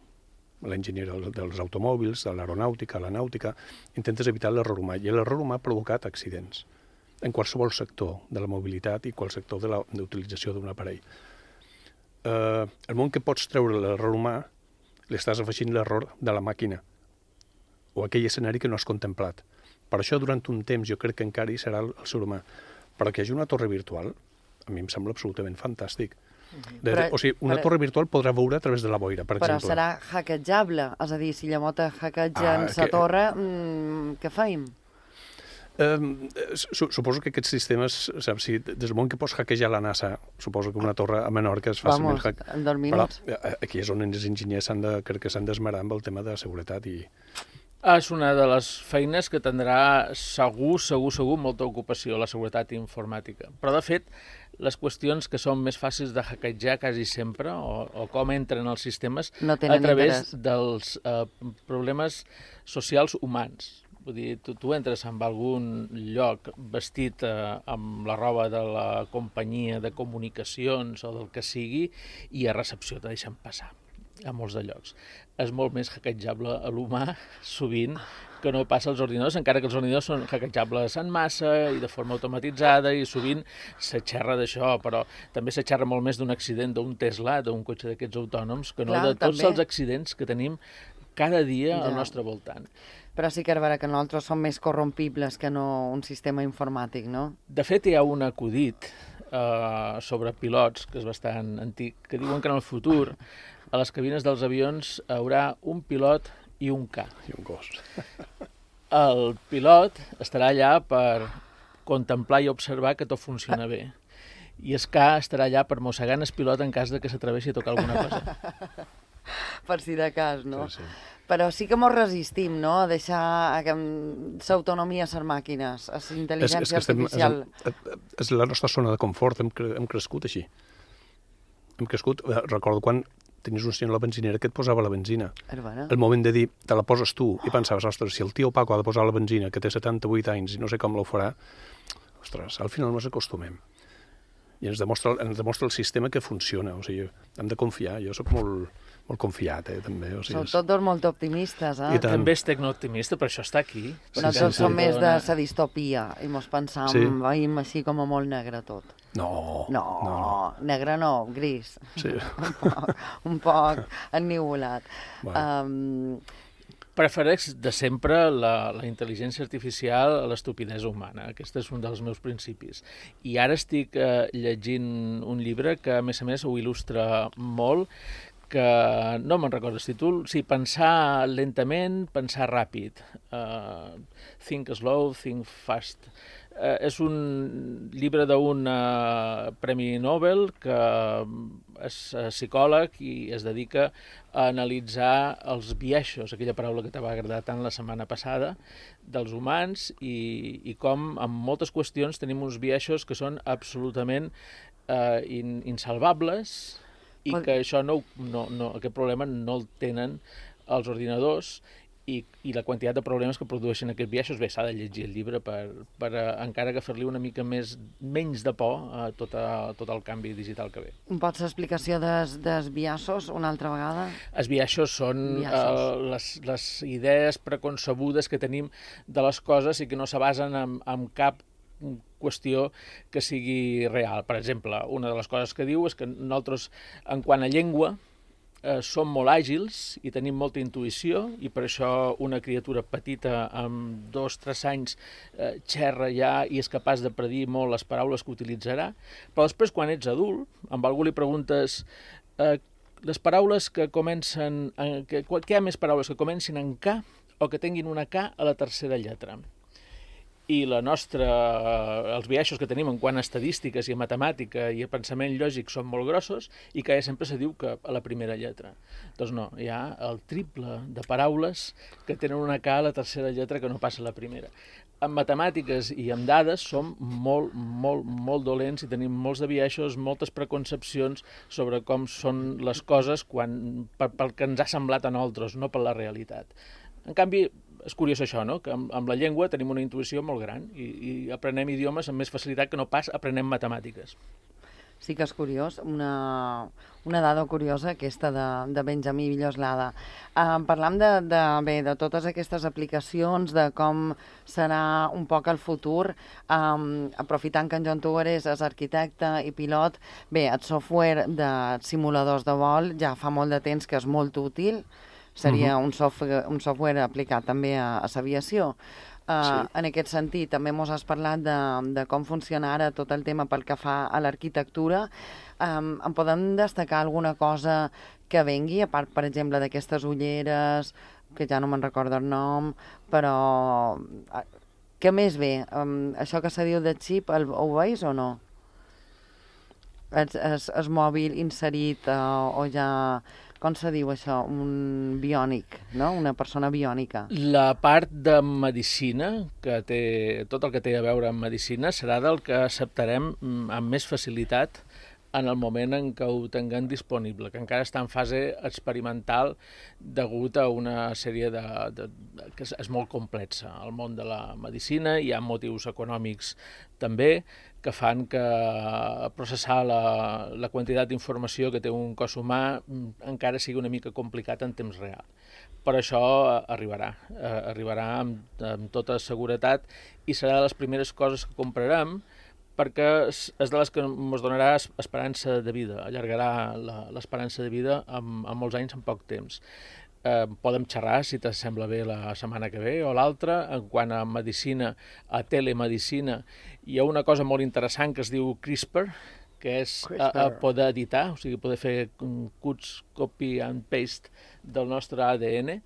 L'enginyeria dels automòbils, de l'aeronàutica, la nàutica, intentes evitar l'error humà. I l'error humà ha provocat accidents en qualsevol sector de la mobilitat i qual sector de l'utilització d'un aparell. Eh, el moment que pots treure l'error humà, li estàs afegint l'error de la màquina o aquell escenari que no has contemplat. Per això, durant un temps, jo crec que encara hi serà el, el ser humà. Però que hi hagi una torre virtual, a mi em sembla absolutament fantàstic. De, però, o sigui, una però, torre virtual podrà veure a través de la boira, per però exemple. Però serà hackejable, és a dir, si llamota hackejant ah, la que... torre, mmm, què feim? Um, suposo que aquests sistemes, saps, si des del moment que pots hackejar la NASA, suposo que una torre a Menorca és fàcilment... Vamos, hack... en dos minuts. Però eh, aquí és on els enginyers s'han de, crec que s'han d'esmerar amb el tema de seguretat i... És una de les feines que tindrà segur, segur, segur molta ocupació, la seguretat informàtica. Però, de fet, les qüestions que són més fàcils de hackejar quasi sempre, o, o com entren els sistemes, no a través interès. dels eh, problemes socials humans. Vull dir, tu, tu entres en algun lloc vestit eh, amb la roba de la companyia de comunicacions o del que sigui i a recepció te deixen passar a molts de llocs. És molt més hackejable a l'humà, sovint, que no passa als ordinadors, encara que els ordinadors són hackejables en massa i de forma automatitzada i sovint se xerra d'això, però també se xerra molt més d'un accident d'un Tesla, d'un cotxe d'aquests autònoms, que no Clar, de tots també. els accidents que tenim cada dia ja. al nostre voltant. Però sí que és vera que nosaltres som més corrompibles que no un sistema informàtic, no? De fet, hi ha un acudit eh, sobre pilots, que és bastant antic, que diuen que en el futur a les cabines dels avions haurà un pilot i un K. I un gos. El pilot estarà allà per contemplar i observar que tot funciona bé. I es K estarà allà per mossegar el pilot en cas de que s'atreveixi a tocar alguna cosa. per si de cas, no? Sí, sí. Però sí que mos resistim, no?, a deixar l'autonomia a les màquines, a la intel·ligència és, és artificial. Estem, és, és la nostra zona de confort, hem, cre hem crescut així. Hem crescut, eh, recordo quan tenies un senyor a la benzinera que et posava la benzina. Herbana. El moment de dir, te la poses tu, i pensaves, ostres, si el tio Paco ha de posar la benzina, que té 78 anys i no sé com la farà, ostres, al final ens acostumem. I ens demostra, ens demostra el sistema que funciona, o sigui, hem de confiar. Jo sóc molt, molt confiat, eh, també. O sigui, Sou tots dos molt optimistes, eh? I també és tecnooptimista, per això està aquí. Però sí, tots sí, som sí. més de la distopia i mos pensam, sí. veiem així com a molt negre tot. No, no, no, negre no, gris. Sí. un poc, un poc ennivolat. Bueno. Um, Prefereix de sempre la, la intel·ligència artificial a l'estupidesa humana. Aquest és un dels meus principis. I ara estic eh, llegint un llibre que, a més a més, ho il·lustra molt, que no me'n recordo el títol, sí, pensar lentament, pensar ràpid. Uh, think slow, think fast. Uh, és un llibre d'un uh, Premi Nobel que és uh, psicòleg i es dedica a analitzar els bieixos, aquella paraula que t'ava agradat tant la setmana passada, dels humans i, i com en moltes qüestions tenim uns bieixos que són absolutament uh, in, insalvables i que això no, no, no, aquest problema no el tenen els ordinadors i, i la quantitat de problemes que produeixen aquests biaixos, bé, s'ha de llegir el llibre per, per uh, encara que fer-li una mica més menys de por a tot, a, tot el canvi digital que ve. Pots explicació des, des biaixos una altra vegada? Els biaixos són uh, les, les idees preconcebudes que tenim de les coses i que no se basen en, en cap qüestió que sigui real. Per exemple, una de les coses que diu és que nosaltres, en quant a llengua, eh, som molt àgils i tenim molta intuïció i per això una criatura petita amb dos, tres anys eh, xerra ja i és capaç de predir molt les paraules que utilitzarà, però després quan ets adult, amb algú li preguntes eh, les paraules que comencen, en, que, què hi ha més paraules que comencin en K o que tinguin una K a la tercera lletra? I la nostra, els biaixos que tenim en quant a estadístiques i a matemàtica i a pensament lògic són molt grossos i que sempre se diu que a la primera lletra. Doncs no, hi ha el triple de paraules que tenen una K a la tercera lletra que no passa a la primera. En matemàtiques i en dades som molt, molt, molt dolents i tenim molts de biaixos, moltes preconcepcions sobre com són les coses quan, pel que ens ha semblat a nosaltres, no per la realitat. En canvi, és curiós això, no? que amb, amb la llengua tenim una intuïció molt gran i, i aprenem idiomes amb més facilitat que no pas aprenem matemàtiques. Sí que és curiós, una, una dada curiosa aquesta de, de Benjamí Villoslada. Uh, parlam de, de, bé, de totes aquestes aplicacions, de com serà un poc el futur, um, aprofitant que en John Tuger és, és arquitecte i pilot, bé, el software de simuladors de vol ja fa molt de temps que és molt útil, seria uh -huh. un, software, un software aplicat també a, a l'aviació. Uh, sí. En aquest sentit, també ens has parlat de, de com funciona ara tot el tema pel que fa a l'arquitectura. Um, en podem destacar alguna cosa que vengui, a part, per exemple, d'aquestes ulleres, que ja no me'n recordo el nom, però... Uh, què més ve? Um, això que se diu de xip, el, ho veus o no? És, és, és mòbil inserit uh, o ja com se diu això, un biònic, no? una persona biònica. La part de medicina, que té, tot el que té a veure amb medicina, serà del que acceptarem mm, amb més facilitat en el moment en què ho tinguem disponible, que encara està en fase experimental degut a una sèrie de, de, de que és, és molt complexa. Al món de la medicina hi ha motius econòmics també que fan que processar la, la quantitat d'informació que té un cos humà mm, encara sigui una mica complicat en temps real. Però això arribarà, eh, arribarà amb, amb tota seguretat i serà de les primeres coses que comprarem perquè és, de les que ens donarà esperança de vida, allargarà l'esperança de vida amb, amb molts anys en poc temps. Eh, podem xerrar, si t'assembla bé, la setmana que ve o l'altra. En quant a medicina, a telemedicina, hi ha una cosa molt interessant que es diu CRISPR, que és a, a poder editar, o sigui, poder fer cuts, copy and paste del nostre ADN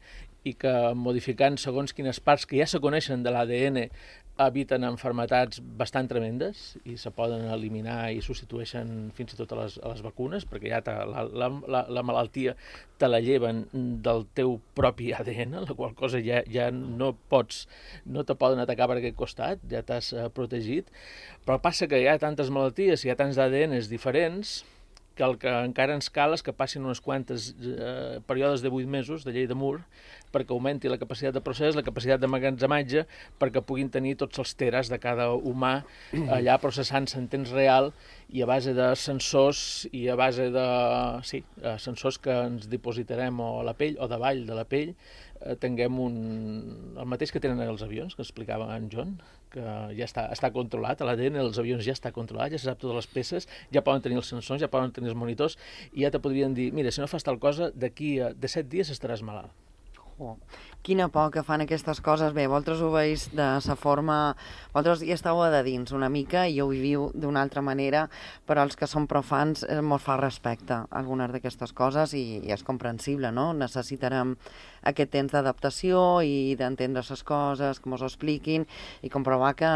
i que modificant segons quines parts que ja se coneixen de l'ADN eviten enfermetats bastant tremendes i se poden eliminar i substitueixen fins i tot a les, a les vacunes perquè ja la, la, la, la malaltia te la lleven del teu propi ADN, la qual cosa ja, ja no pots, no te poden atacar per aquest costat, ja t'has uh, protegit, però passa que hi ha tantes malalties, hi ha tants ADNs diferents, que el que encara ens cal és que passin unes quantes eh, períodes de 8 mesos de llei de Mur perquè augmenti la capacitat de procés, la capacitat de magatzematge, perquè puguin tenir tots els teres de cada humà allà processant-se en temps real i a base de sensors i a base de sí, eh, sensors que ens dipositarem o a la pell o davall de la pell, tinguem un, el mateix que tenen els avions, que explicava en John, que ja està, està controlat, l'ADN dels avions ja està controlat, ja se sap totes les peces, ja poden tenir els sensors, ja poden tenir els monitors, i ja te podrien dir, mira, si no fas tal cosa, d'aquí a de set dies estaràs malalt. Oh, quina por que fan aquestes coses. Bé, vosaltres ho veus de la forma... Vosaltres hi esteu a de dins una mica i ho viviu d'una altra manera, però els que són profans eh, mos fa respecte a algunes d'aquestes coses i, i és comprensible, no? Necessitarem aquest temps d'adaptació i d'entendre les coses, que mos ho expliquin i comprovar que,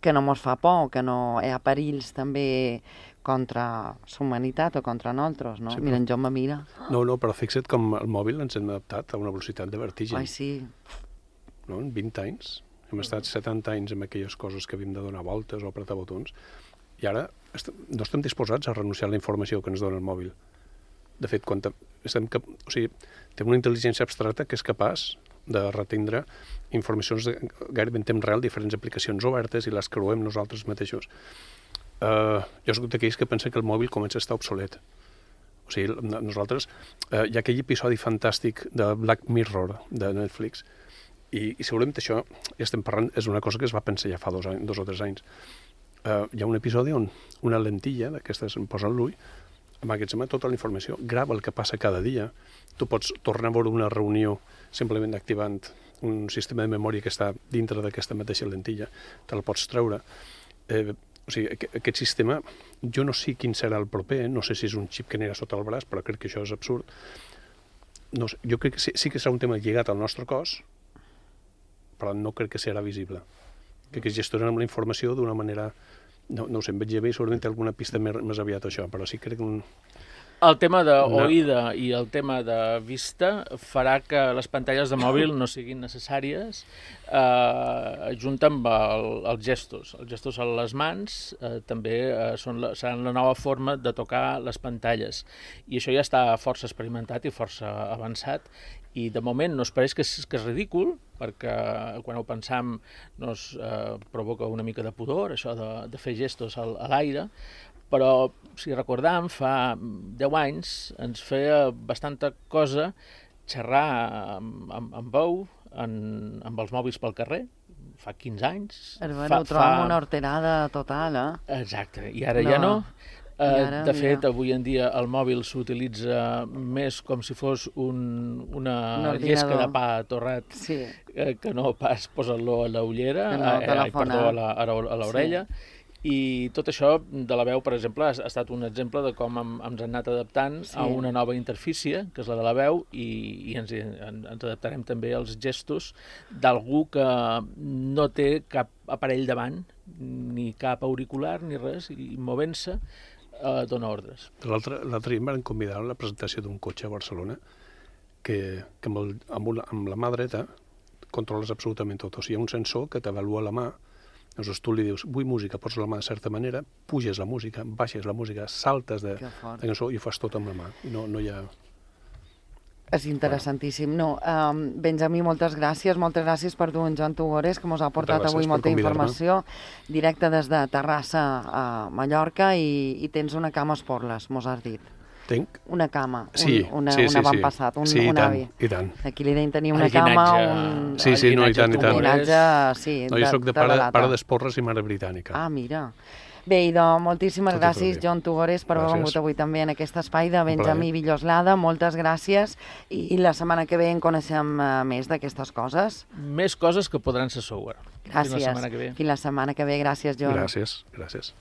que no mos fa por, que no hi ha perills també contra la humanitat o contra nosaltres, no? Sí, però- Mira, en Joan me mira. No, no, però fixa't com el mòbil ens hem adaptat a una velocitat de vertigen. Ai, sí. no? en 20 anys. Hem estat 70 anys amb aquelles coses que havíem de donar voltes o apretar botons i ara est no estem disposats a renunciar a la informació que ens dona el mòbil. De fet, quan te- estem cap... o sigui, té una intel·ligència abstracta que és capaç de retindre informacions de, gairebé en temps real, diferents aplicacions obertes i les creuem nosaltres mateixos. Uh, jo soc d'aquells que pensa que el mòbil comença a estar obsolet. O sigui, no- nosaltres... Uh, hi ha aquell episodi fantàstic de Black Mirror de Netflix i, i segurament això, ja estem parlant, és una cosa que es va pensar ja fa dos, anys, dos o tres anys. Uh, hi ha un episodi on una lentilla d'aquestes em posa l'ull, emmagatzema tota la informació, grava el que passa cada dia, tu pots tornar a veure una reunió simplement activant un sistema de memòria que està dintre d'aquesta mateixa lentilla, te la pots treure. Eh, o sigui, aqu aquest sistema, jo no sé quin serà el proper, no sé si és un xip que anirà sota el braç, però crec que això és absurd. No, sé, jo crec que sí, sí que serà un tema lligat al nostre cos, però no crec que serà visible. Crec que es gestionarem la informació d'una manera... No, no ho sé, em veig bé, segurament té alguna pista més, més aviat això, però sí crec que... Un... El tema No. d'oïda i el tema de vista farà que les pantalles de mòbil no siguin necessàries eh, junt amb el, els gestos. Els gestos a les mans eh, també eh, són la, seran la nova forma de tocar les pantalles. I això ja està força experimentat i força avançat i de moment no es pareix que és, que és ridícul, perquè quan ho pensam nos eh, provoca una mica de pudor, això de, de fer gestos al, a l'aire, però si recordam, fa 10 anys ens feia bastanta cosa xerrar amb, amb, amb veu en, amb els mòbils pel carrer, fa 15 anys. Bueno, fa, ho trobem una horterada total, eh? Exacte, i ara No. ja no. Eh, ara, de fet, mira. avui en dia el mòbil s'utilitza més com si fos un, una Un llesca de pa torrat Sí. eh, que no pas posar-lo a l'ullera, no eh, ai, perdó, a l'orella, i tot això de la veu, per exemple, ha, ha estat un exemple de com hem, ens hem anat adaptant Sí. a una nova interfície, que és la de la veu, i, i ens, en, ens adaptarem també als gestos d'algú que no té cap aparell davant, ni cap auricular, ni res, i movent-se eh, dona ordres. L'altre l'altre dia em van convidar a la presentació d'un cotxe a Barcelona que, que amb, el, amb, una, amb la mà dreta controles absolutament tot. O sigui, hi ha un sensor que t'avalua la mà, llavors tu li dius, vull música, pots la mà de certa manera, puges la música, baixes la música, saltes de, de cançó i ho fas tot amb la mà. I no, no hi ha... És interessantíssim. No, um, Benjamí, moltes gràcies. Moltes gràcies per tu, en Joan Tugores, que ens ha portat gràcies avui molta informació directe des de Terrassa a Mallorca i, i tens una cama a Esporles, mos has dit. Tinc? Una cama, Sí, un, una, sí, un sí, avantpassat, un, sí, i un tant, avi. i tant. Aquí li deien tenir una El cama, un Sí, sí, no, i tant, i tant. Tugores. llinatge, sí, No, jo sóc de pare, data. pare d'Esporres i mare britànica. Ah, mira. Bé, idò, moltíssimes Tot i gràcies, bé. Joan Tugores, per haver vingut avui també en aquest espai de. Benjamí Villoslada. Moltes gràcies i la setmana que ve en coneixem eh, més d'aquestes coses. Més coses que podran ser software. Gràcies. Fins la setmana que ve. Fins la setmana que ve. Gràcies, Joan. Gràcies, gràcies.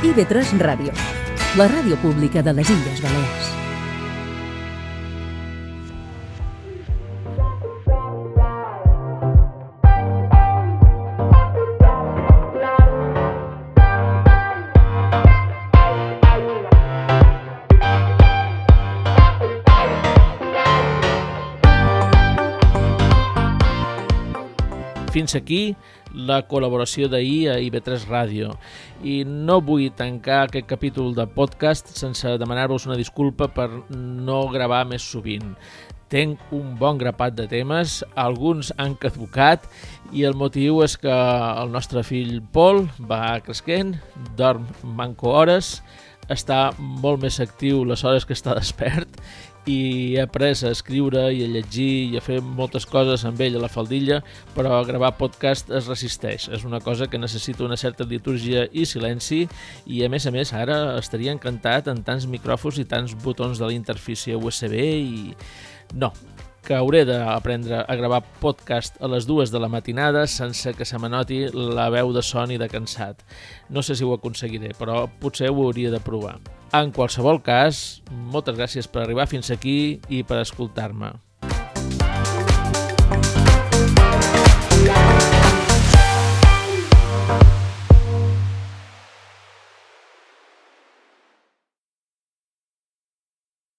IB3 Ràdio, la ràdio pública de les Illes Balears. Fins aquí la col·laboració d'ahir a IB3 Ràdio. I no vull tancar aquest capítol de podcast sense demanar-vos una disculpa per no gravar més sovint. Tenc un bon grapat de temes, alguns han caducat i el motiu és que el nostre fill Pol va cresquent, dorm manco hores, està molt més actiu les hores que està despert i he après a escriure i a llegir i a fer moltes coses amb ell a la faldilla, però gravar podcast es resisteix. És una cosa que necessita una certa liturgia i silenci i, a més a més, ara estaria encantat en tants micròfons i tants botons de la interfície USB i... No, que hauré d'aprendre a gravar podcast a les dues de la matinada sense que se m'anoti la veu de son i de cansat. No sé si ho aconseguiré, però potser ho hauria de provar. En qualsevol cas, moltes gràcies per arribar fins aquí i per escoltar-me.